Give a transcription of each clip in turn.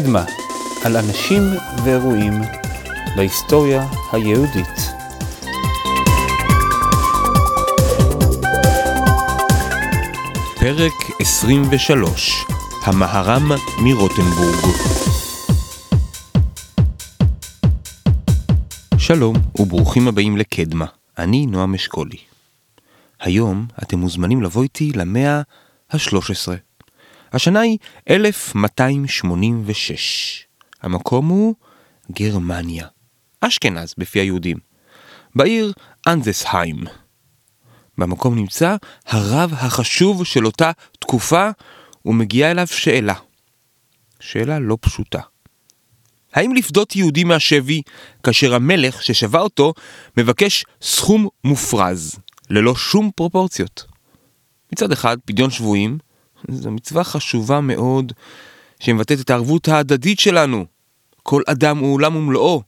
קדמה, על אנשים ואירועים בהיסטוריה היהודית. פרק 23 המהר"ם מרוטנבורג שלום וברוכים הבאים לקדמה, אני נועם אשכולי. היום אתם מוזמנים לבוא איתי למאה ה-13. השנה היא 1286. המקום הוא גרמניה. אשכנז בפי היהודים. בעיר אנזסהיים. במקום נמצא הרב החשוב של אותה תקופה, ומגיעה אליו שאלה. שאלה לא פשוטה. האם לפדות יהודי מהשבי כאשר המלך ששבה אותו מבקש סכום מופרז, ללא שום פרופורציות? מצד אחד, פדיון שבויים זו מצווה חשובה מאוד שמבטאת את הערבות ההדדית שלנו. כל אדם הוא עולם ומלואו.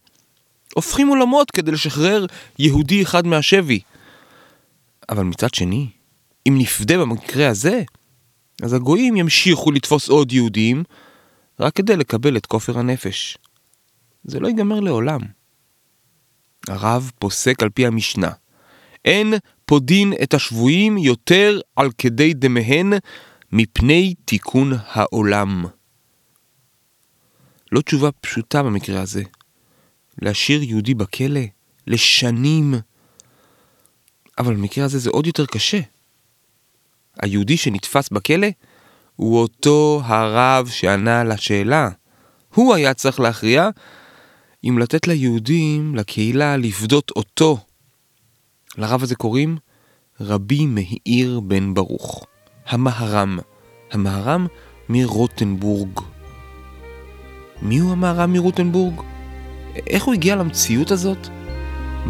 הופכים עולמות כדי לשחרר יהודי אחד מהשבי. אבל מצד שני, אם נפדה במקרה הזה, אז הגויים ימשיכו לתפוס עוד יהודים רק כדי לקבל את כופר הנפש. זה לא ייגמר לעולם. הרב פוסק על פי המשנה. אין פודין את השבויים יותר על כדי דמיהן מפני תיקון העולם. לא תשובה פשוטה במקרה הזה. להשאיר יהודי בכלא לשנים. אבל במקרה הזה זה עוד יותר קשה. היהודי שנתפס בכלא הוא אותו הרב שענה לשאלה. הוא היה צריך להכריע אם לתת ליהודים, לקהילה, לפדות אותו. לרב הזה קוראים רבי מאיר בן ברוך. המהר"ם, המהר"ם מרוטנבורג. מי הוא המהר"ם מרוטנבורג? איך הוא הגיע למציאות הזאת?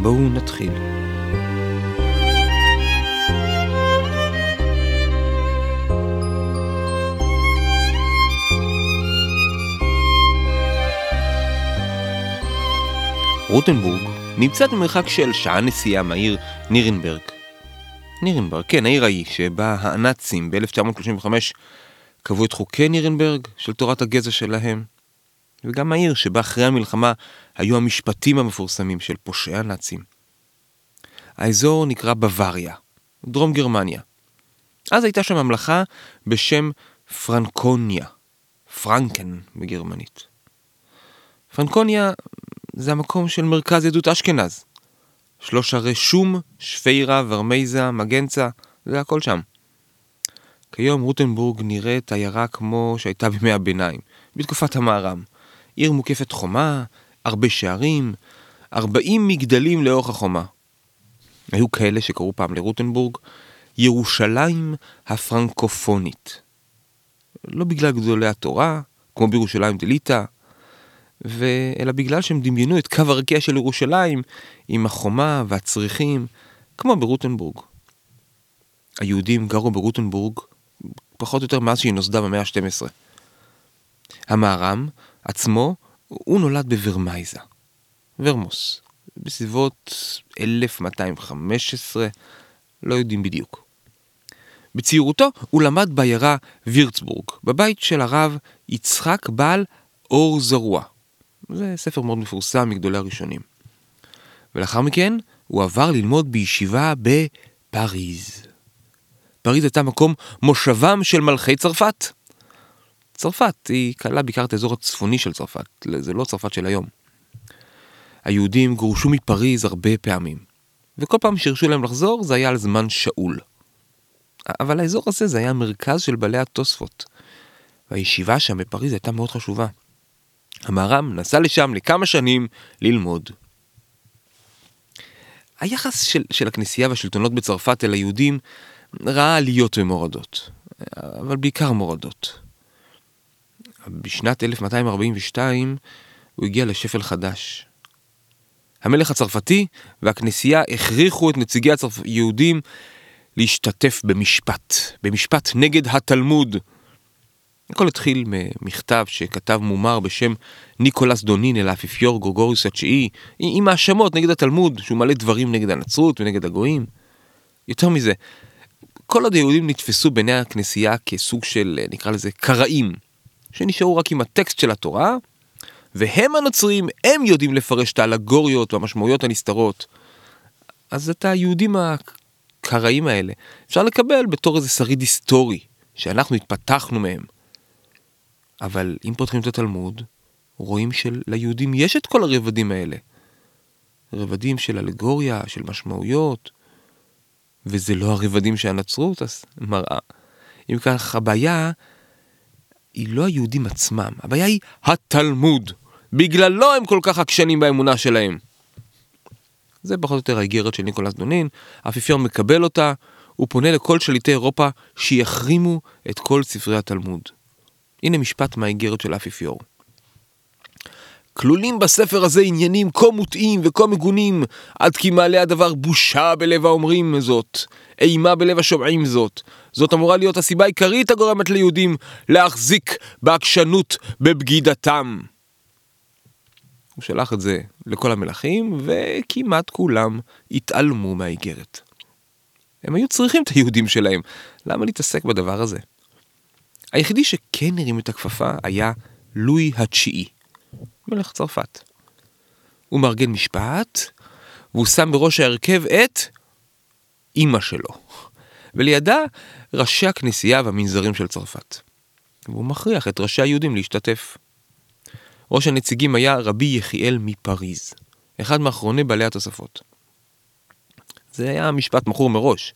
בואו נתחיל. רוטנבורג נמצאת במרחק של שעה נסיעה מהעיר נירנברג. נירנברג, כן, העיר ההיא, שבה הנאצים ב-1935 קבעו את חוקי נירנברג של תורת הגזע שלהם, וגם העיר שבה אחרי המלחמה היו המשפטים המפורסמים של פושעי הנאצים. האזור נקרא בוואריה, דרום גרמניה. אז הייתה שם ממלכה בשם פרנקוניה, פרנקן בגרמנית. פרנקוניה זה המקום של מרכז יהדות אשכנז. שלוש ערי שום, שפיירה, ורמייזה, מגנצה, זה הכל שם. כיום רוטנבורג נראית עיירה כמו שהייתה בימי הביניים, בתקופת המערם. עיר מוקפת חומה, הרבה שערים, 40 מגדלים לאורך החומה. היו כאלה שקראו פעם לרוטנבורג ירושלים הפרנקופונית. לא בגלל גדולי התורה, כמו בירושלים דליטא, ו... אלא בגלל שהם דמיינו את קו הרקיע של ירושלים עם החומה והצריחים, כמו ברוטנבורג. היהודים גרו ברוטנבורג פחות או יותר מאז שהיא נוסדה במאה ה-12. המהר"ם עצמו, הוא נולד בוורמייזה, ורמוס, בסביבות 1215, לא יודעים בדיוק. בצעירותו הוא למד בעיירה וירצבורג, בבית של הרב יצחק בעל אור זרוע. זה ספר מאוד מפורסם מגדולי הראשונים. ולאחר מכן הוא עבר ללמוד בישיבה בפריז. פריז הייתה מקום מושבם של מלכי צרפת. צרפת היא כללה בעיקר את האזור הצפוני של צרפת, זה לא צרפת של היום. היהודים גורשו מפריז הרבה פעמים, וכל פעם שהרשו להם לחזור זה היה על זמן שאול. אבל האזור הזה זה היה מרכז של בעלי התוספות, והישיבה שם בפריז הייתה מאוד חשובה. המהר"ם נסע לשם לכמה שנים ללמוד. היחס של, של הכנסייה והשלטונות בצרפת אל היהודים ראה עליות ומורדות, אבל בעיקר מורדות. בשנת 1242 הוא הגיע לשפל חדש. המלך הצרפתי והכנסייה הכריחו את נציגי היהודים להשתתף במשפט, במשפט נגד התלמוד. הכל התחיל ממכתב שכתב מומר בשם ניקולס דונין אל האפיפיור גורגוריוס התשיעי, עם האשמות נגד התלמוד, שהוא מלא דברים נגד הנצרות ונגד הגויים. יותר מזה, כל עוד היהודים נתפסו בעיני הכנסייה כסוג של, נקרא לזה, קראים, שנשארו רק עם הטקסט של התורה, והם הנוצרים, הם יודעים לפרש את האלגוריות והמשמעויות הנסתרות. אז את היהודים הקראים האלה אפשר לקבל בתור איזה שריד היסטורי, שאנחנו התפתחנו מהם. אבל אם פותחים את התלמוד, רואים שליהודים יש את כל הרבדים האלה. רבדים של אלגוריה, של משמעויות, וזה לא הרבדים שהנצרות מראה. אם כך, הבעיה היא לא היהודים עצמם, הבעיה היא התלמוד. בגללו הם כל כך עקשנים באמונה שלהם. זה פחות או יותר האיגרת של ניקולס דונין, האפיפיור מקבל אותה, הוא פונה לכל שליטי אירופה שיחרימו את כל ספרי התלמוד. הנה משפט מהאיגרת של האפיפיור. כלולים בספר הזה עניינים כה מוטעים וכה מגונים, עד כי מעלה הדבר בושה בלב האומרים זאת, אימה בלב השומעים זאת. זאת אמורה להיות הסיבה העיקרית הגורמת ליהודים להחזיק בעקשנות בבגידתם. הוא שלח את זה לכל המלכים, וכמעט כולם התעלמו מהאיגרת. הם היו צריכים את היהודים שלהם, למה להתעסק בדבר הזה? היחידי שכן הרים את הכפפה היה לואי התשיעי, מלך צרפת. הוא מארגן משפט, והוא שם בראש ההרכב את אימא שלו, ולידה ראשי הכנסייה והמנזרים של צרפת. והוא מכריח את ראשי היהודים להשתתף. ראש הנציגים היה רבי יחיאל מפריז, אחד מאחרוני בעלי התוספות. זה היה משפט מכור מראש.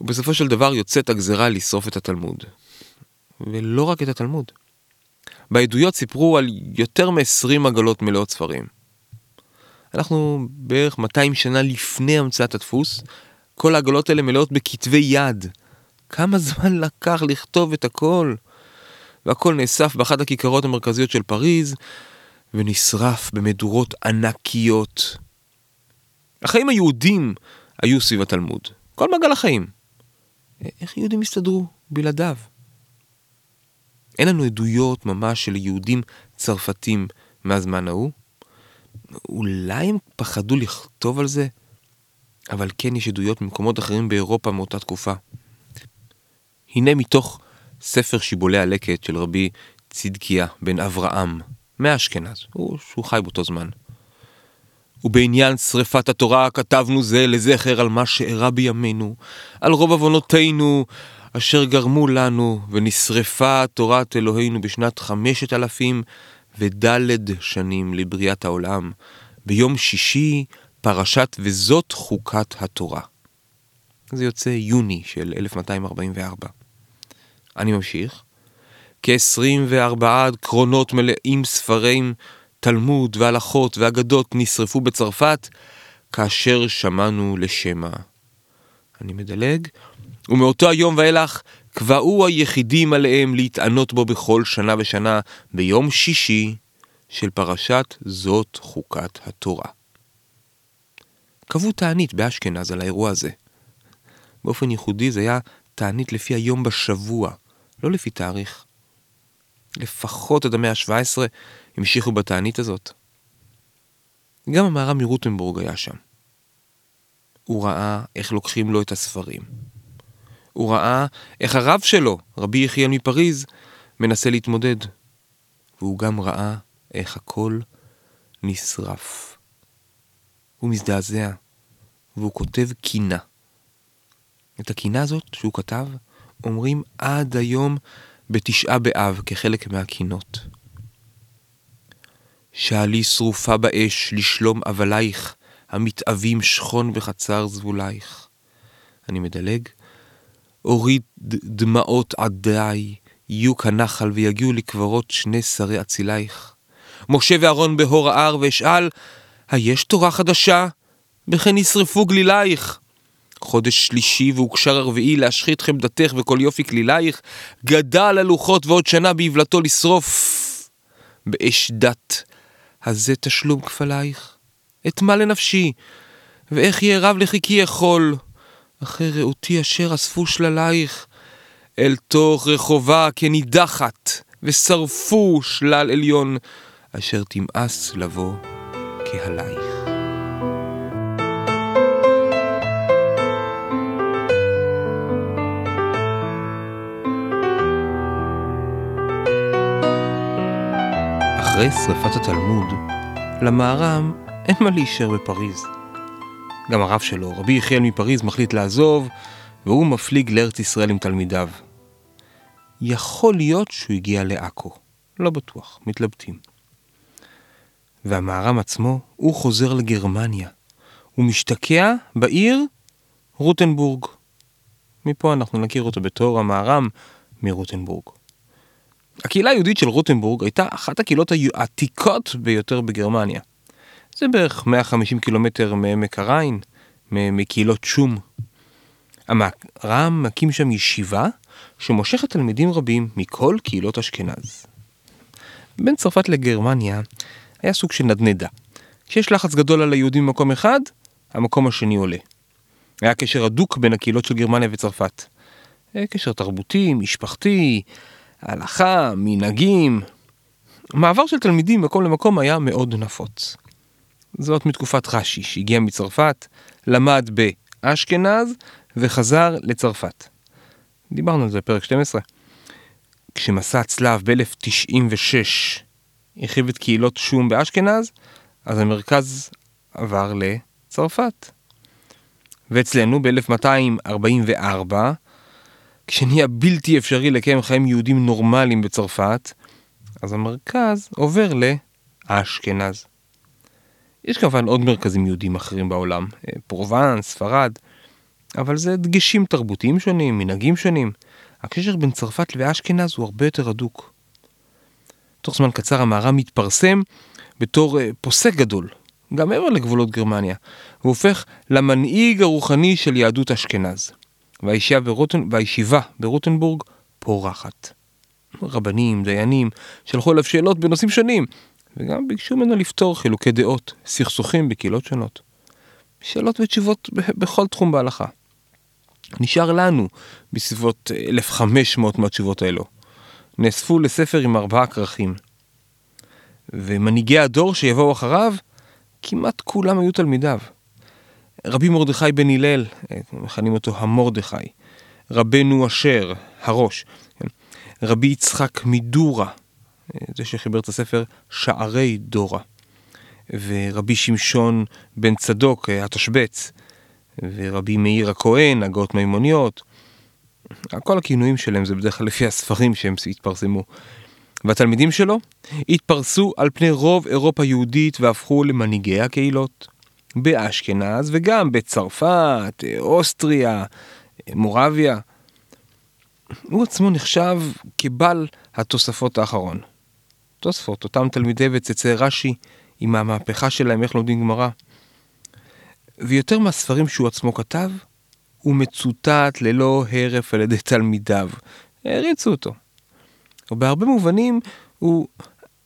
ובסופו של דבר יוצאת הגזרה לשרוף את התלמוד. ולא רק את התלמוד. בעדויות סיפרו על יותר מ-20 עגלות מלאות ספרים. אנחנו בערך 200 שנה לפני המצאת הדפוס, כל העגלות האלה מלאות בכתבי יד. כמה זמן לקח לכתוב את הכל? והכל נאסף באחת הכיכרות המרכזיות של פריז, ונשרף במדורות ענקיות. החיים היהודים היו סביב התלמוד. כל מעגל החיים. איך יהודים הסתדרו בלעדיו? אין לנו עדויות ממש של יהודים צרפתים מהזמן ההוא. אולי הם פחדו לכתוב על זה, אבל כן יש עדויות ממקומות אחרים באירופה מאותה תקופה. הנה מתוך ספר שיבולי הלקט של רבי צדקיה בן אברהם, מאשכנז, הוא, שהוא חי באותו זמן. ובעניין שרפת התורה כתבנו זה לזכר על מה שאירע בימינו, על רוב עוונותינו אשר גרמו לנו, ונשרפה תורת אלוהינו בשנת חמשת אלפים ודלת שנים לבריאת העולם, ביום שישי פרשת וזאת חוקת התורה. זה יוצא יוני של 1244. אני ממשיך. כ-24 קרונות מלאים ספרים, תלמוד והלכות ואגדות נשרפו בצרפת, כאשר שמענו לשמע. אני מדלג. ומאותו היום ואילך קבעו היחידים עליהם להתענות בו בכל שנה ושנה ביום שישי של פרשת זאת חוקת התורה. קבעו תענית באשכנז על האירוע הזה. באופן ייחודי זה היה תענית לפי היום בשבוע, לא לפי תאריך. לפחות עד המאה ה-17 המשיכו בתענית הזאת. גם המהר"ם מרוטנבורג היה שם. הוא ראה איך לוקחים לו את הספרים. הוא ראה איך הרב שלו, רבי יחיאל מפריז, מנסה להתמודד. והוא גם ראה איך הכל נשרף. הוא מזדעזע, והוא כותב קינה. את הקינה הזאת שהוא כתב, אומרים עד היום בתשעה באב כחלק מהקינות. שאלי שרופה באש לשלום אבלייך, המתאבים שכון בחצר זבולייך. אני מדלג. הוריד דמעות עדיי, יהיו כנחל ויגיעו לקברות שני שרי אצילייך. משה ואהרון בהור ההר ואשאל, היש תורה חדשה? וכן ישרפו גלילייך. חודש שלישי והוגשר הרביעי להשחית חמדתך וכל יופי כלילייך, גדל הלוחות ועוד שנה בהבלתו לשרוף. באש דת, הזה תשלום כפלייך. את מה לנפשי, ואיך יהיה רב לחיקי יכול, אחרי רעותי אשר אספו שללייך, אל תוך רחובה כנידחת, ושרפו שלל עליון, אשר תמאס לבוא קהלייך. אחרי שרפת התלמוד, למהר"ם אין מה להישאר בפריז. גם הרב שלו, רבי יחיאל מפריז, מחליט לעזוב, והוא מפליג לארץ ישראל עם תלמידיו. יכול להיות שהוא הגיע לעכו, לא בטוח, מתלבטים. והמהר"ם עצמו, הוא חוזר לגרמניה. הוא משתקע בעיר רוטנבורג. מפה אנחנו נכיר אותו בתור המהר"ם מרוטנבורג. הקהילה היהודית של רוטנבורג הייתה אחת הקהילות העתיקות ביותר בגרמניה. זה בערך 150 קילומטר מעמק הריין, מקהילות שום. המהר"ם מקים שם ישיבה שמושכת תלמידים רבים מכל קהילות אשכנז. בין צרפת לגרמניה היה סוג של נדנדה. כשיש לחץ גדול על היהודים במקום אחד, המקום השני עולה. היה קשר הדוק בין הקהילות של גרמניה וצרפת. קשר תרבותי, משפחתי, הלכה, מנהגים. מעבר של תלמידים ממקום למקום היה מאוד נפוץ. זאת מתקופת רש"י, שהגיע מצרפת, למד באשכנז וחזר לצרפת. דיברנו על זה בפרק 12. כשמסע הצלב ב-1096 הרחיב את קהילות שום באשכנז, אז המרכז עבר לצרפת. ואצלנו ב-1244, כשנהיה בלתי אפשרי לקיים חיים יהודים נורמליים בצרפת, אז המרכז עובר לאשכנז. יש כמובן עוד מרכזים יהודים אחרים בעולם, אה, פרובנס, ספרד, אבל זה דגשים תרבותיים שונים, מנהגים שונים. הקשר בין צרפת ואשכנז הוא הרבה יותר הדוק. תוך זמן קצר המהר"ם מתפרסם בתור אה, פוסק גדול, גם מעבר לגבולות גרמניה, והופך למנהיג הרוחני של יהדות אשכנז. ברוטן, והישיבה ברוטנבורג פורחת. רבנים, דיינים, שלחו אליו שאלות בנושאים שונים, וגם ביקשו ממנו לפתור חילוקי דעות, סכסוכים בקהילות שונות. שאלות ותשובות בכל תחום בהלכה. נשאר לנו בסביבות 1,500 מהתשובות האלו. נאספו לספר עם ארבעה כרכים. ומנהיגי הדור שיבואו אחריו, כמעט כולם היו תלמידיו. רבי מרדכי בן הלל, מכנים אותו המרדכי, רבנו אשר, הראש, כן. רבי יצחק מדורה, זה שחיבר את הספר שערי דורה, ורבי שמשון בן צדוק, התשבץ, ורבי מאיר הכהן, הגאות מימוניות, כל הכינויים שלהם זה בדרך כלל לפי הספרים שהם התפרסמו. והתלמידים שלו התפרסו על פני רוב אירופה יהודית והפכו למנהיגי הקהילות. באשכנז וגם בצרפת, אוסטריה, מורביה. הוא עצמו נחשב כבעל התוספות האחרון. תוספות, אותם תלמידי וצאצאי רש"י עם המהפכה שלהם, איך לומדים גמרא. ויותר מהספרים שהוא עצמו כתב, הוא מצוטט ללא הרף על ידי תלמידיו. העריצו אותו. ובהרבה מובנים הוא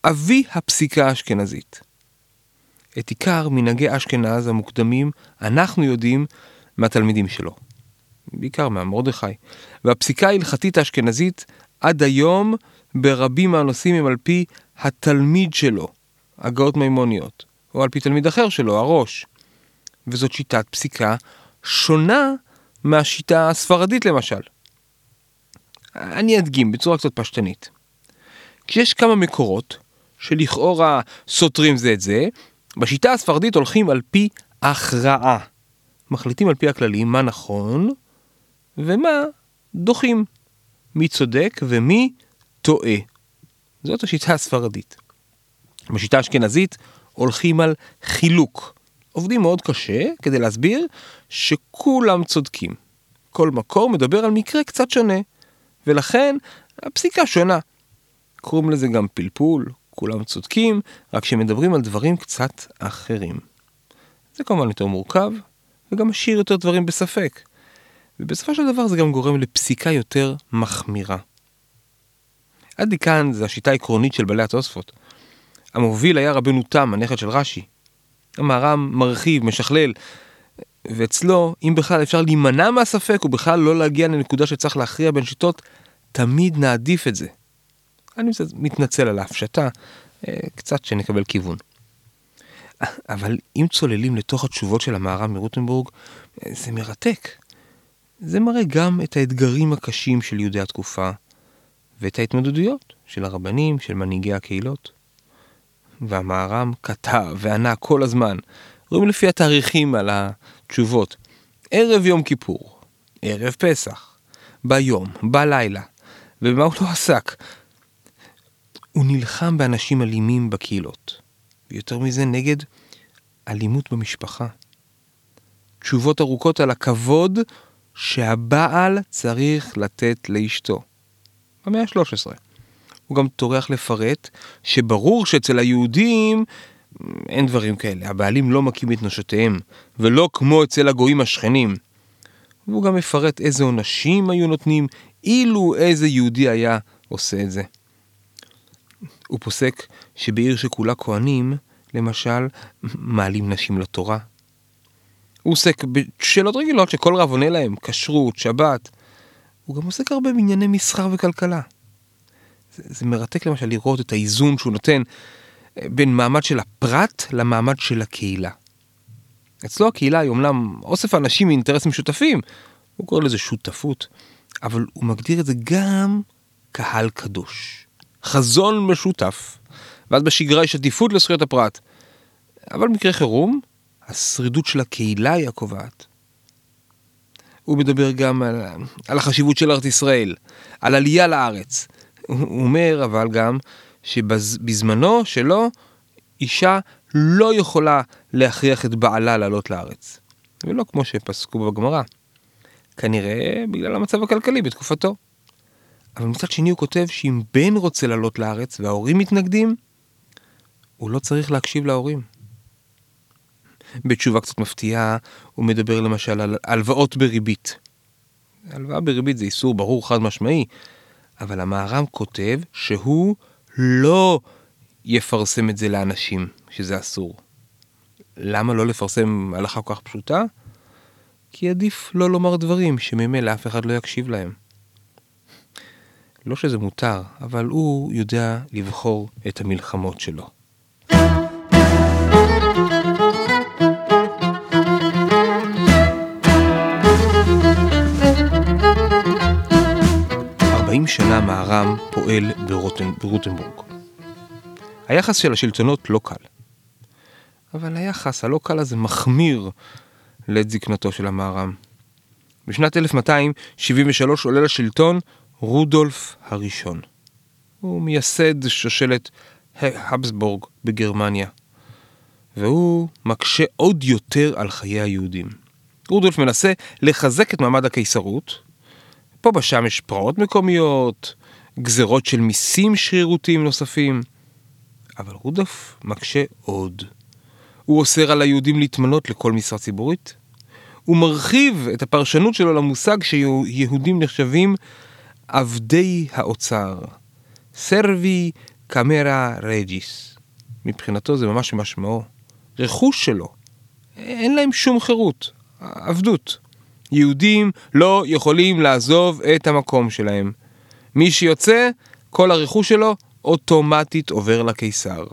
אבי הפסיקה האשכנזית. את עיקר מנהגי אשכנז המוקדמים אנחנו יודעים מהתלמידים שלו. בעיקר מהמרדכי. והפסיקה ההלכתית האשכנזית עד היום ברבים מהנושאים הם על פי התלמיד שלו, הגאות מימוניות, או על פי תלמיד אחר שלו, הראש. וזאת שיטת פסיקה שונה מהשיטה הספרדית למשל. אני אדגים בצורה קצת פשטנית. כשיש כמה מקורות שלכאורה סותרים זה את זה, בשיטה הספרדית הולכים על פי הכרעה. מחליטים על פי הכללים מה נכון ומה דוחים. מי צודק ומי טועה. זאת השיטה הספרדית. בשיטה האשכנזית הולכים על חילוק. עובדים מאוד קשה כדי להסביר שכולם צודקים. כל מקור מדבר על מקרה קצת שונה, ולכן הפסיקה שונה. קוראים לזה גם פלפול, כולם צודקים, רק שמדברים על דברים קצת אחרים. זה כמובן יותר מורכב, וגם משאיר יותר דברים בספק. ובסופו של דבר זה גם גורם לפסיקה יותר מחמירה. עד כאן זה השיטה העקרונית של בעלי התוספות. המוביל היה רבנו תם, הנכד של רש"י. המהר"ם מרחיב, משכלל, ואצלו, אם בכלל אפשר להימנע מהספק ובכלל לא להגיע לנקודה שצריך להכריע בין שיטות, תמיד נעדיף את זה. אני מתנצל על ההפשטה, אה, קצת שנקבל כיוון. אבל אם צוללים לתוך התשובות של המהר"ם מרוטנבורג, אה, זה מרתק. זה מראה גם את האתגרים הקשים של יהודי התקופה, ואת ההתמודדויות של הרבנים, של מנהיגי הקהילות. והמהר"ם כתב וענה כל הזמן. רואים לפי התאריכים על התשובות. ערב יום כיפור, ערב פסח, ביום, בלילה, ובמה הוא לא עסק? הוא נלחם באנשים אלימים בקהילות, ויותר מזה נגד אלימות במשפחה. תשובות ארוכות על הכבוד שהבעל צריך לתת לאשתו. במאה ה-13. הוא גם טורח לפרט שברור שאצל היהודים אין דברים כאלה, הבעלים לא מכים את נשותיהם, ולא כמו אצל הגויים השכנים. והוא גם מפרט איזה עונשים היו נותנים, אילו איזה יהודי היה עושה את זה. הוא פוסק שבעיר שכולה כהנים, למשל, מעלים נשים לתורה. הוא עוסק בשאלות רגילות שכל רב עונה להם, כשרות, שבת. הוא גם עוסק הרבה בענייני מסחר וכלכלה. זה, זה מרתק למשל לראות את האיזון שהוא נותן אה, בין מעמד של הפרט למעמד של הקהילה. אצלו הקהילה היא אומנם אוסף אנשים מאינטרסים שותפים, הוא קורא לזה שותפות, אבל הוא מגדיר את זה גם קהל קדוש. חזון משותף, ואז בשגרה יש עדיפות לזכויות הפרט. אבל במקרה חירום, השרידות של הקהילה היא הקובעת. הוא מדבר גם על, על החשיבות של ארץ ישראל, על עלייה לארץ. הוא אומר אבל גם שבזמנו שלו אישה לא יכולה להכריח את בעלה לעלות לארץ. ולא כמו שפסקו בגמרא. כנראה בגלל המצב הכלכלי בתקופתו. אבל מצד שני הוא כותב שאם בן רוצה לעלות לארץ וההורים מתנגדים, הוא לא צריך להקשיב להורים. בתשובה קצת מפתיעה, הוא מדבר למשל על הלוואות בריבית. הלוואה בריבית זה איסור ברור חד משמעי, אבל המהר"ם כותב שהוא לא יפרסם את זה לאנשים, שזה אסור. למה לא לפרסם הלכה כל כך פשוטה? כי עדיף לא לומר דברים שממילא אף אחד לא יקשיב להם. לא שזה מותר, אבל הוא יודע לבחור את המלחמות שלו. שנה מהר"ם פועל ברוטן, ברוטנבורג. היחס של השלטונות לא קל. אבל היחס הלא קל הזה מחמיר לעת זקנתו של המהר"ם. בשנת 1273 עולה לשלטון רודולף הראשון. הוא מייסד שושלת הבסבורג בגרמניה. והוא מקשה עוד יותר על חיי היהודים. רודולף מנסה לחזק את מעמד הקיסרות, פה ושם יש פרעות מקומיות, גזרות של מיסים שרירותיים נוספים, אבל רודולף מקשה עוד. הוא אוסר על היהודים להתמנות לכל משרה ציבורית. הוא מרחיב את הפרשנות שלו למושג שיהודים נחשבים עבדי האוצר. servi camerae regis. מבחינתו זה ממש משמעו. רכוש שלו. אין להם שום חירות. עבדות. יהודים לא יכולים לעזוב את המקום שלהם. מי שיוצא, כל הרכוש שלו אוטומטית עובר לקיסר.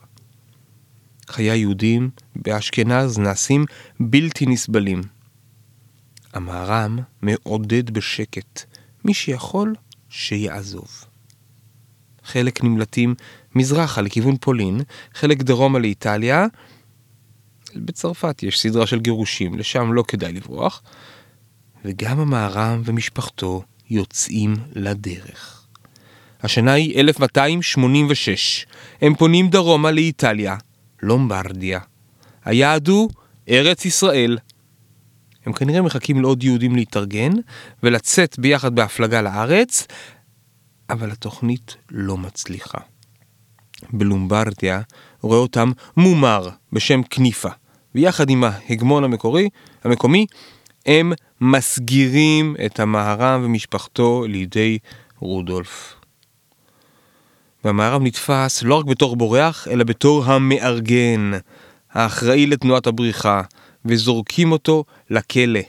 חיי היהודים באשכנז נעשים בלתי נסבלים. המהר"ם מעודד בשקט, מי שיכול, שיעזוב. חלק נמלטים מזרחה לכיוון פולין, חלק דרומה לאיטליה. בצרפת יש סדרה של גירושים, לשם לא כדאי לברוח. וגם המהר"ם ומשפחתו יוצאים לדרך. השנה היא 1286. הם פונים דרומה לאיטליה, לומברדיה. היעד הוא ארץ ישראל. הם כנראה מחכים לעוד יהודים להתארגן ולצאת ביחד בהפלגה לארץ, אבל התוכנית לא מצליחה. בלומברדיה רואה אותם מומר בשם כניפה, ויחד עם ההגמון המקורי, המקומי, הם מסגירים את המהר"ם ומשפחתו לידי רודולף. והמהר"ם נתפס לא רק בתור בורח, אלא בתור המארגן, האחראי לתנועת הבריחה, וזורקים אותו לכלא,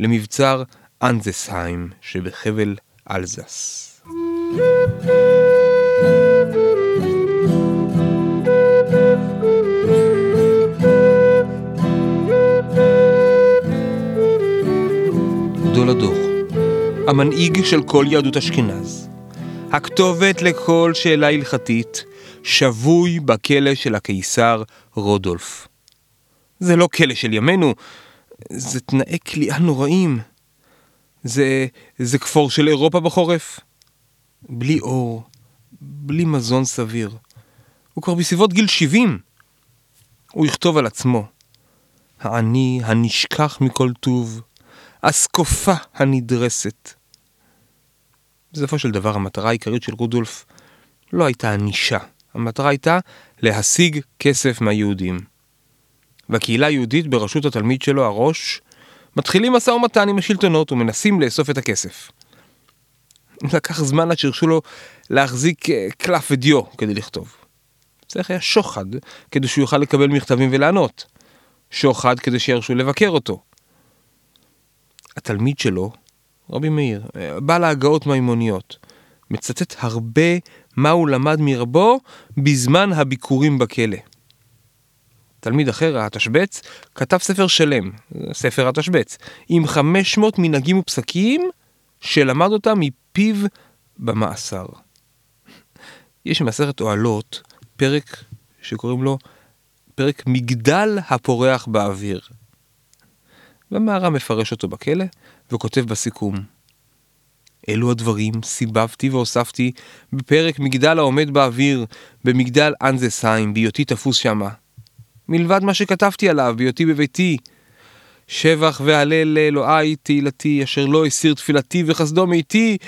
למבצר אנזסהיים שבחבל אלזס. גדול הדור, המנהיג של כל יהדות אשכנז, הכתובת לכל שאלה הלכתית, שבוי בכלא של הקיסר רודולף. זה לא כלא של ימינו, זה תנאי כליאה נוראים. זה, זה כפור של אירופה בחורף. בלי אור, בלי מזון סביר. הוא כבר בסביבות גיל 70. הוא יכתוב על עצמו. העני הנשכח מכל טוב, אסקופה הנדרסת. בסופו של דבר המטרה העיקרית של רודולף לא הייתה ענישה, המטרה הייתה להשיג כסף מהיהודים. והקהילה היהודית בראשות התלמיד שלו, הראש, מתחילים משא ומתן עם השלטונות ומנסים לאסוף את הכסף. לקח זמן עד שהרשו לו להחזיק אה, קלף ודיו כדי לכתוב. צריך היה שוחד כדי שהוא יוכל לקבל מכתבים ולענות. שוחד כדי שירשו לבקר אותו. התלמיד שלו, רבי מאיר, אה, בא להגאות מימוניות, מצטט הרבה מה הוא למד מרבו בזמן הביקורים בכלא. תלמיד אחר, התשבץ, כתב ספר שלם, ספר התשבץ, עם 500 מנהגים ופסקים שלמד אותם מפיו במאסר. יש במסכת אוהלות פרק שקוראים לו פרק מגדל הפורח באוויר. ומהר"ם מפרש אותו בכלא וכותב בסיכום אלו הדברים סיבבתי והוספתי בפרק מגדל העומד באוויר במגדל אנזסהיים בהיותי תפוס שמה. מלבד מה שכתבתי עליו בהיותי בביתי. שבח והלל לאלוהי תהילתי אשר לא הסיר תפילתי וחסדו מאיתי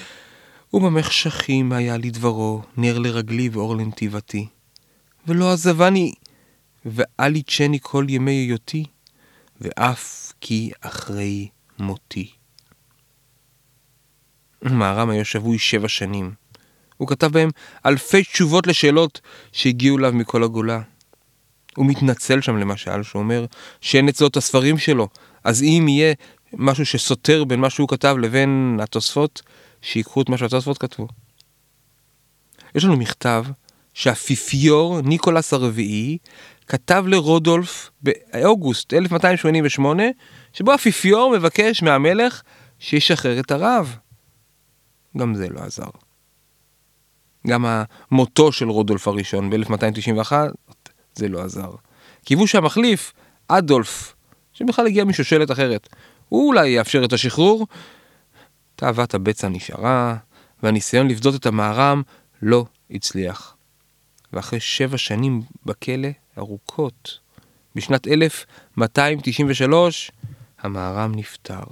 ובמחשכים היה לי דברו נר לרגלי ואור לנתיבתי. ולא עזבני ואל יצ'ני כל ימי היותי ואף כי אחרי מותי. מהר"ם היה שבוי שבע שנים. הוא כתב בהם אלפי תשובות לשאלות שהגיעו אליו מכל הגולה. הוא מתנצל שם למשל, שהוא אומר שאין אצלו את הספרים שלו, אז אם יהיה משהו שסותר בין מה שהוא כתב לבין התוספות, שיקחו את מה שהתוספות כתבו. יש לנו מכתב שהאפיפיור ניקולס הרביעי כתב לרודולף באוגוסט 1288, שבו האפיפיור מבקש מהמלך שישחרר את הרב. גם זה לא עזר. גם המותו של רודולף הראשון ב-1291, זה לא עזר. קיוו שהמחליף, אדולף, שבכלל הגיע משושלת אחרת, הוא אולי יאפשר את השחרור. תאוות הבצע נשארה, והניסיון לפדות את המהר"ם לא הצליח. ואחרי שבע שנים בכלא ארוכות, בשנת 1293, המהר"ם נפטר.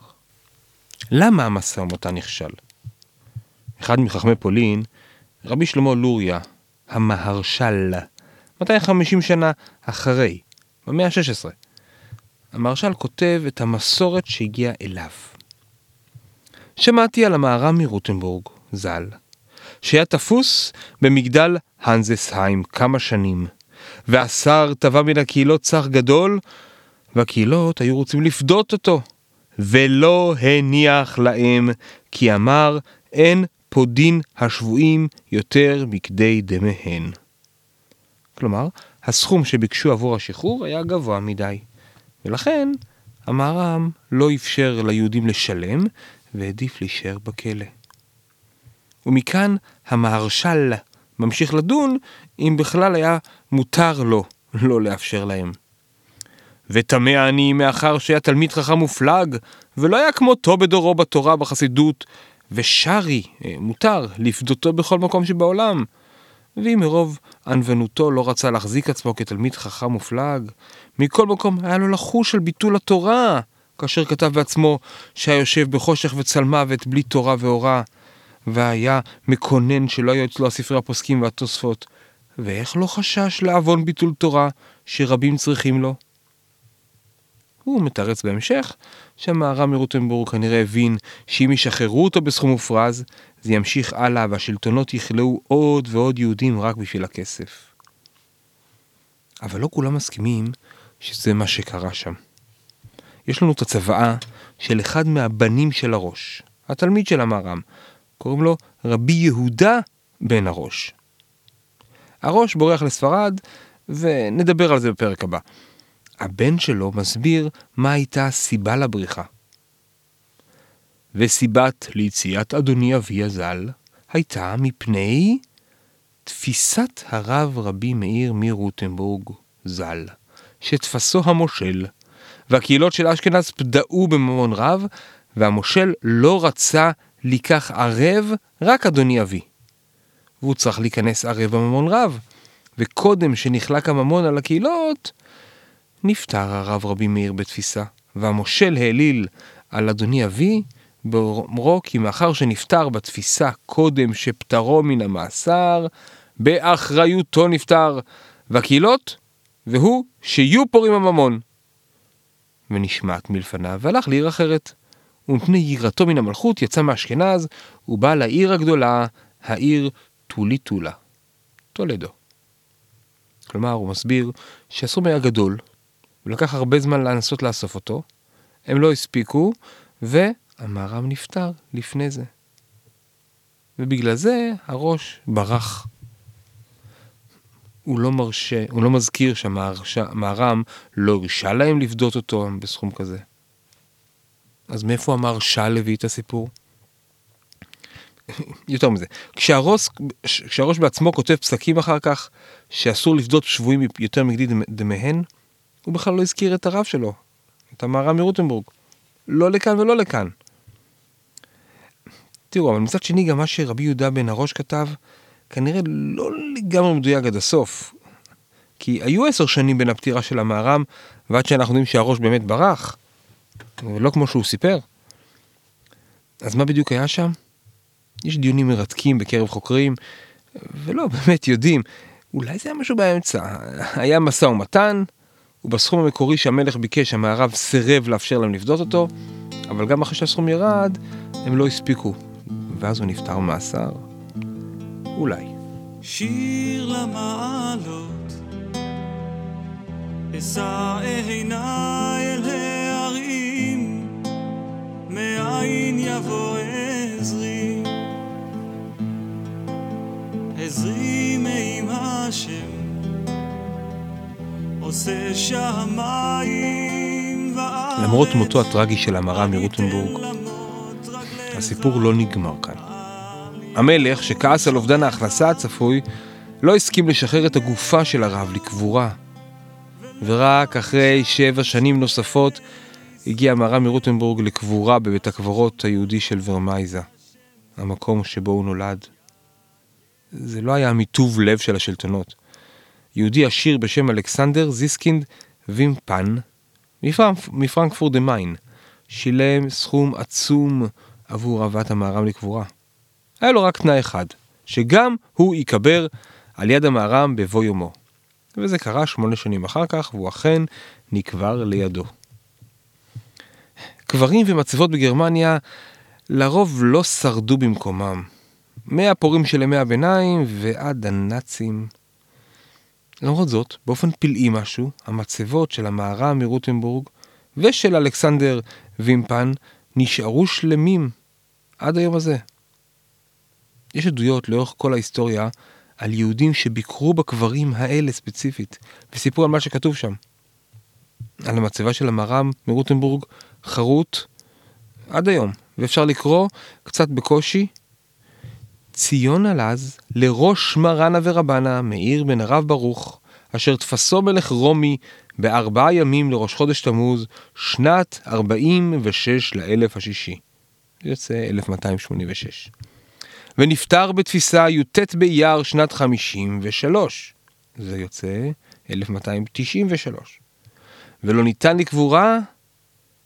למה המשא ומתן נכשל? אחד מחכמי פולין, רבי שלמה לוריה, המהרש"ל, 250 שנה אחרי, במאה ה-16. המהרש"ל כותב את המסורת שהגיעה אליו. שמעתי על המהר"ם מרוטנבורג, ז"ל, שהיה תפוס במגדל הנזסהיים כמה שנים, והשר טבע מן הקהילות צח גדול, והקהילות היו רוצים לפדות אותו, ולא הניח להם, כי אמר, אין פודין השבויים יותר מכדי דמיהן. כלומר, הסכום שביקשו עבור השחרור היה גבוה מדי, ולכן המהר"ם לא אפשר ליהודים לשלם, והעדיף להישאר בכלא. ומכאן המהרש"ל ממשיך לדון אם בכלל היה מותר לו לא לאפשר להם. ותמה אני מאחר שהיה תלמיד חכם מופלג, ולא היה כמותו בדורו בתורה בחסידות, ושרי, אה, מותר, לפדותו בכל מקום שבעולם. ואם מרוב ענוונותו לא רצה להחזיק עצמו כתלמיד חכם מופלג, מכל מקום היה לו לחוש על ביטול התורה, כאשר כתב בעצמו שהיה יושב בחושך וצלמוות בלי תורה ואורה, והיה מקונן שלא היו אצלו הספרי הפוסקים והתוספות, ואיך לא חשש לעוון ביטול תורה שרבים צריכים לו? הוא מתרץ בהמשך שהמהר"ם מרוטנבורג כנראה הבין שאם ישחררו אותו בסכום מופרז, זה ימשיך הלאה והשלטונות יכלאו עוד ועוד יהודים רק בשביל הכסף. אבל לא כולם מסכימים שזה מה שקרה שם. יש לנו את הצוואה של אחד מהבנים של הראש, התלמיד של המהר"ם, קוראים לו רבי יהודה בן הראש. הראש בורח לספרד, ונדבר על זה בפרק הבא. הבן שלו מסביר מה הייתה הסיבה לבריחה. וסיבת ליציאת אדוני אבי הז"ל הייתה מפני תפיסת הרב רבי מאיר מרוטנבורג ז"ל, שתפסו המושל, והקהילות של אשכנז פדאו בממון רב, והמושל לא רצה לקח ערב, רק אדוני אבי. והוא צריך להיכנס ערב בממון רב, וקודם שנחלק הממון על הקהילות, נפטר הרב רבי מאיר בתפיסה, והמושל העליל על אדוני אבי, באומרו כי מאחר שנפטר בתפיסה קודם שפטרו מן המאסר, באחריותו נפטר, והקהילות, והוא שיהיו פורים הממון. ונשמט מלפניו, והלך לעיר אחרת. ומפני יראתו מן המלכות יצא מאשכנז, ובא לעיר הגדולה, העיר טוליטולה, טולדו. כלומר, הוא מסביר שהסכום היה גדול, ולקח הרבה זמן לנסות לאסוף אותו, הם לא הספיקו, והמהר"ם נפטר לפני זה. ובגלל זה הראש ברח. הוא לא מרשה, הוא לא מזכיר שהמהר"ם לא הרשה להם לפדות אותו בסכום כזה. אז מאיפה המהרש"ל הביא את הסיפור? יותר מזה, כשהראש, כשהראש בעצמו כותב פסקים אחר כך שאסור לפדות שבויים יותר מגדי דמיהן, הוא בכלל לא הזכיר את הרב שלו, את המהר"ם מרוטנבורג. לא לכאן ולא לכאן. תראו, אבל מצד שני גם מה שרבי יהודה בן הראש כתב, כנראה לא לגמרי מדויק עד הסוף. כי היו עשר שנים בין הפטירה של המהר"ם ועד שאנחנו יודעים שהראש באמת ברח. ולא כמו שהוא סיפר. אז מה בדיוק היה שם? יש דיונים מרתקים בקרב חוקרים, ולא באמת יודעים. אולי זה היה משהו באמצע. היה משא ומתן, ובסכום המקורי שהמלך ביקש, המערב סירב לאפשר להם לפדות אותו, אבל גם אחרי שהסכום ירד, הם לא הספיקו. ואז הוא נפטר מאסר. אולי. שיר למעלות, אשא עיניי אל מאין יבוא עזרי, עזרי מעם השם. עושה שמיים למרות מותו הטרגי של המר"ם מרוטנבורג, הסיפור לא נגמר כאן. המלך, שכעס על אובדן ההכנסה הצפוי, לא הסכים לשחרר את הגופה של הרב לקבורה. ורק אחרי שבע שנים נוספות הגיע המהר"ם מרוטנבורג לקבורה בבית הקברות היהודי של ורמייזה, המקום שבו הוא נולד. זה לא היה מטוב לב של השלטונות. יהודי עשיר בשם אלכסנדר זיסקינד וימפן מפרנקפורט דה מיין, שילם סכום עצום עבור אהבת המערם לקבורה. היה לו רק תנאי אחד, שגם הוא ייקבר על יד המערם בבוא יומו. וזה קרה שמונה שנים אחר כך, והוא אכן נקבר לידו. קברים ומצבות בגרמניה לרוב לא שרדו במקומם. מהפורעים של ימי הביניים ועד הנאצים למרות זאת, באופן פלאי משהו, המצבות של המערה מרוטנבורג ושל אלכסנדר וימפן נשארו שלמים עד היום הזה. יש עדויות לאורך כל ההיסטוריה על יהודים שביקרו בקברים האלה ספציפית, וסיפרו על מה שכתוב שם. על המצבה של המר"ם מרוטנבורג חרוט עד היום, ואפשר לקרוא קצת בקושי ציון עלז לראש מרנה ורבנה מאיר בן הרב ברוך, אשר תפסו מלך רומי בארבעה ימים לראש חודש תמוז, שנת 46 לאלף השישי. יוצא 1286. ונפטר בתפיסה י"ט באייר שנת 53. זה יוצא 1293. ולא ניתן לקבורה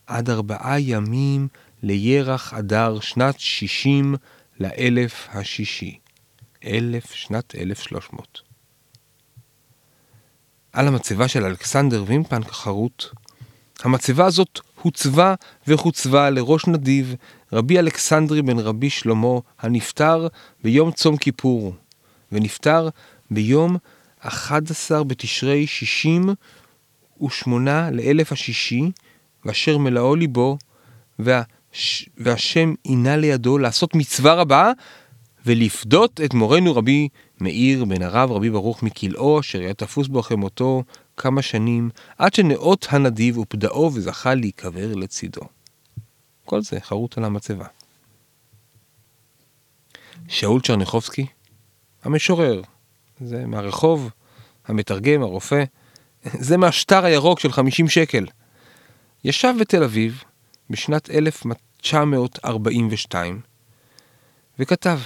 עד ארבעה ימים לירח אדר שנת 60 לאלף השישי, אלף שנת אלף שלוש מאות. על המצבה של אלכסנדר וימפן חרוט, המצבה הזאת הוצבה וחוצבה לראש נדיב רבי אלכסנדרי בן רבי שלמה הנפטר ביום צום כיפור, ונפטר ביום 11 בתשרי שישים ושמונה לאלף השישי, ואשר מלאו ליבו, וה... והשם עינה לידו לעשות מצווה רבה ולפדות את מורנו רבי מאיר בן הרב רבי ברוך מכלאו אשר היה תפוס בו אחרי מותו כמה שנים עד שנאות הנדיב ופדאו וזכה להיקבר לצידו. כל זה חרוט על המצבה. שאול צ'רניחובסקי, המשורר, זה מהרחוב, המתרגם, הרופא, זה מהשטר הירוק של 50 שקל. ישב בתל אביב בשנת 1942 וכתב.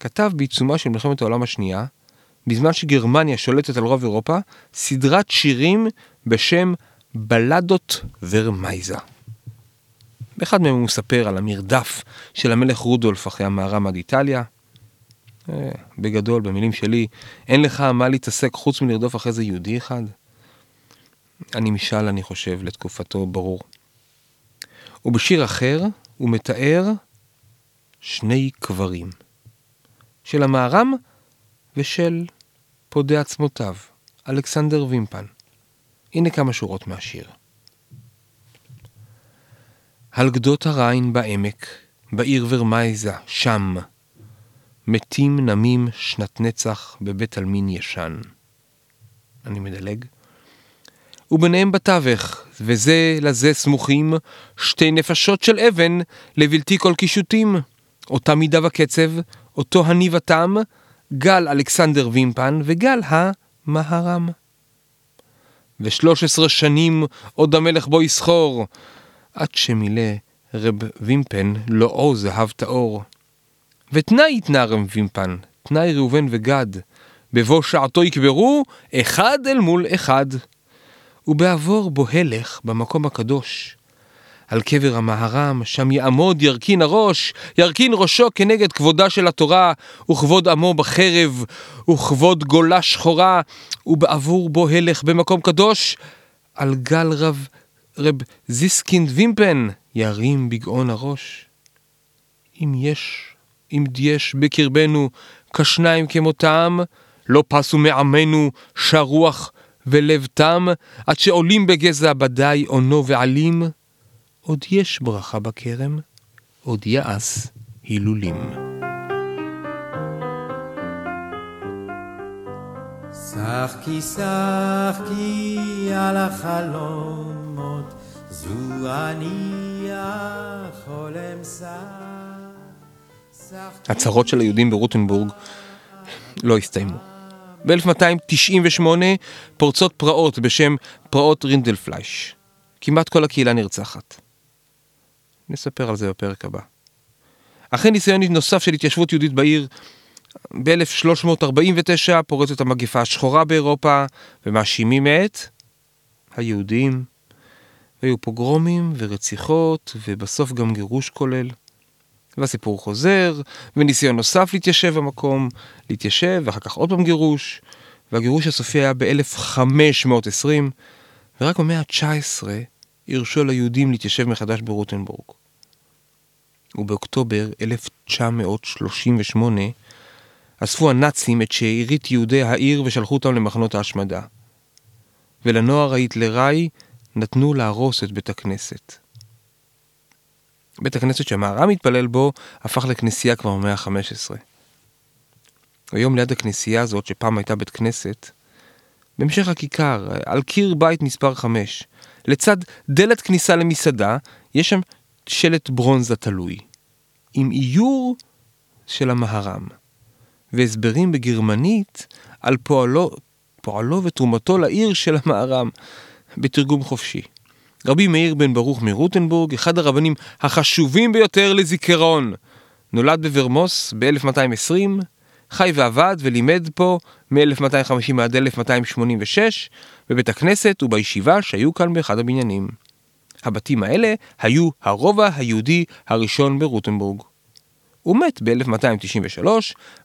כתב בעיצומה של מלחמת העולם השנייה, בזמן שגרמניה שולטת על רוב אירופה, סדרת שירים בשם בלדות ורמייזה. באחד מהם הוא מספר על המרדף של המלך רודולף אחרי המערם עד איטליה. אה, בגדול, במילים שלי, אין לך מה להתעסק חוץ מלרדוף אחרי זה יהודי אחד? אני משאל, אני חושב, לתקופתו ברור. ובשיר אחר הוא מתאר שני קברים, של המערם ושל פודה עצמותיו, אלכסנדר וימפן. הנה כמה שורות מהשיר. על גדות הריין בעמק, בעיר ורמייזה, שם, מתים נמים שנת נצח בבית עלמין ישן. אני מדלג. וביניהם בתווך, וזה לזה סמוכים, שתי נפשות של אבן לבלתי כל קישוטים. אותה מידה וקצב, אותו הניב התם, גל אלכסנדר וימפן וגל המהרם. ושלוש עשרה שנים עוד המלך בו יסחור, עד שמילא רב וימפן לא או זהב טהור. ותנאי יתנה רב וימפן, תנאי ראובן וגד, בבוא שעתו יקברו, אחד אל מול אחד. ובעבור בו הלך במקום הקדוש. על קבר המהר"ם, שם יעמוד ירכין הראש, ירכין ראשו כנגד כבודה של התורה, וכבוד עמו בחרב, וכבוד גולה שחורה, ובעבור בו הלך במקום קדוש, על גל רב, רב זיסקינד וימפן, ירים בגאון הראש. אם יש, אם יש בקרבנו כשניים כמותם, לא פסו מעמנו שרוח ולב תם, עד שעולים בגזע בדי עונו ועלים, עוד יש ברכה בכרם, עוד יעש הילולים. שחקי שחקי על החלומות, זו אני החולם שח. הצהרות של היהודים ברוטנבורג לא הסתיימו. ב-1298 פורצות פרעות בשם פרעות רינדלפלייש. כמעט כל הקהילה נרצחת. נספר על זה בפרק הבא. אחרי ניסיון נוסף של התיישבות יהודית בעיר, ב-1349 פורצת המגפה השחורה באירופה ומאשימים את היהודים. והיו פוגרומים ורציחות ובסוף גם גירוש כולל. והסיפור חוזר, וניסיון נוסף להתיישב במקום, להתיישב, ואחר כך עוד פעם גירוש, והגירוש הסופי היה ב-1520, ורק במאה ה-19 הרשו ליהודים להתיישב מחדש ברוטנבורג. ובאוקטובר 1938 אספו הנאצים את שארית יהודי העיר ושלחו אותם למחנות ההשמדה. ולנוער ההיטלראי נתנו להרוס את בית הכנסת. בית הכנסת שהמהר"ם מתפלל בו הפך לכנסייה כבר במאה ה-15. היום ליד הכנסייה הזאת, שפעם הייתה בית כנסת, בהמשך הכיכר, על קיר בית מספר 5, לצד דלת כניסה למסעדה, יש שם שלט ברונזה תלוי, עם איור של המהר"ם, והסברים בגרמנית על פועלו, פועלו ותרומתו לעיר של המהר"ם, בתרגום חופשי. רבי מאיר בן ברוך מרוטנבורג, אחד הרבנים החשובים ביותר לזיכרון. נולד בוורמוס ב-1220, חי ועבד ולימד פה מ-1250 עד 1286 בבית הכנסת ובישיבה שהיו כאן באחד הבניינים. הבתים האלה היו הרובע היהודי הראשון ברוטנבורג. הוא מת ב-1293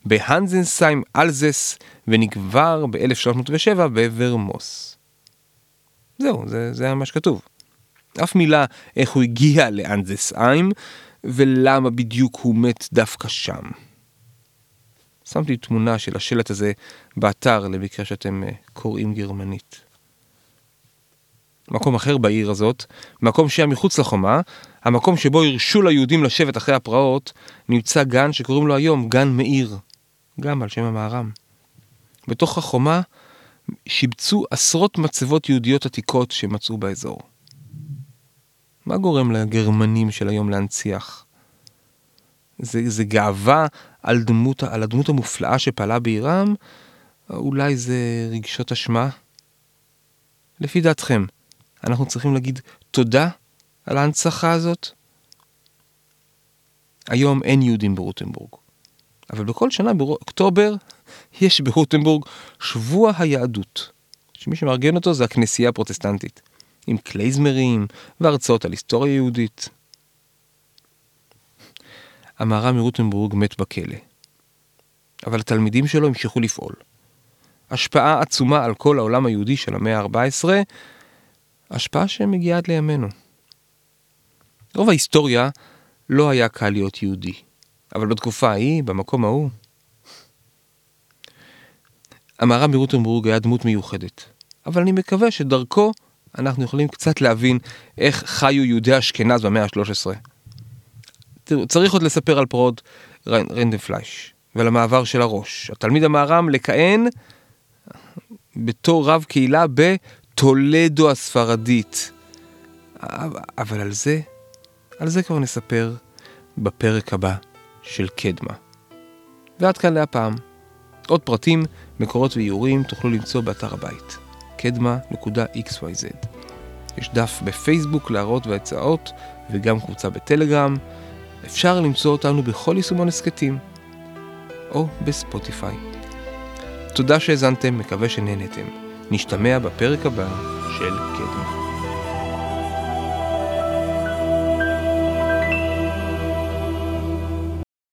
בהנזנסיים אלזס ונקבר ב-1307 בוורמוס. זהו, זה, זה מה שכתוב. אף מילה איך הוא הגיע לאנזסהיים ולמה בדיוק הוא מת דווקא שם. שמתי תמונה של השלט הזה באתר למקרה שאתם אה, קוראים גרמנית. מקום אחר בעיר הזאת, מקום שהיה מחוץ לחומה, המקום שבו הרשו ליהודים לשבת אחרי הפרעות, נמצא גן שקוראים לו היום גן מאיר, גם על שם המהר"ם. בתוך החומה שיבצו עשרות מצבות יהודיות עתיקות שמצאו באזור. מה גורם לגרמנים של היום להנציח? זה, זה גאווה על, דמות, על הדמות המופלאה שפעלה בעירם, אולי זה רגשות אשמה? לפי דעתכם, אנחנו צריכים להגיד תודה על ההנצחה הזאת? היום אין יהודים ברוטנבורג, אבל בכל שנה באוקטובר יש ברוטנבורג שבוע היהדות, שמי שמארגן אותו זה הכנסייה הפרוטסטנטית, עם קלייזמרים והרצאות על היסטוריה יהודית. המהר"ם מרוטנבורג מת בכלא, אבל התלמידים שלו המשיכו לפעול. השפעה עצומה על כל העולם היהודי של המאה ה-14, השפעה שמגיעה עד לימינו. רוב ההיסטוריה לא היה קל להיות יהודי, אבל בתקופה ההיא, במקום ההוא, המהר"ם מרוטנבורג היה דמות מיוחדת, אבל אני מקווה שדרכו אנחנו יכולים קצת להבין איך חיו יהודי אשכנז במאה ה-13. תראו, צריך עוד לספר על פרעות רנדפלייש ועל המעבר של הראש. התלמיד המהר"ם לכהן בתור רב קהילה בטולדו הספרדית. אבל על זה, על זה כבר נספר בפרק הבא של קדמה. ועד כאן להפעם. עוד פרטים, מקורות ואיורים תוכלו למצוא באתר הבית, קדמה.xyz. יש דף בפייסבוק להראות והצעות, וגם קבוצה בטלגרם. אפשר למצוא אותנו בכל יישומון הסכתים, או בספוטיפיי. תודה שהאזנתם, מקווה שנהנתם. נשתמע בפרק הבא של קדמה.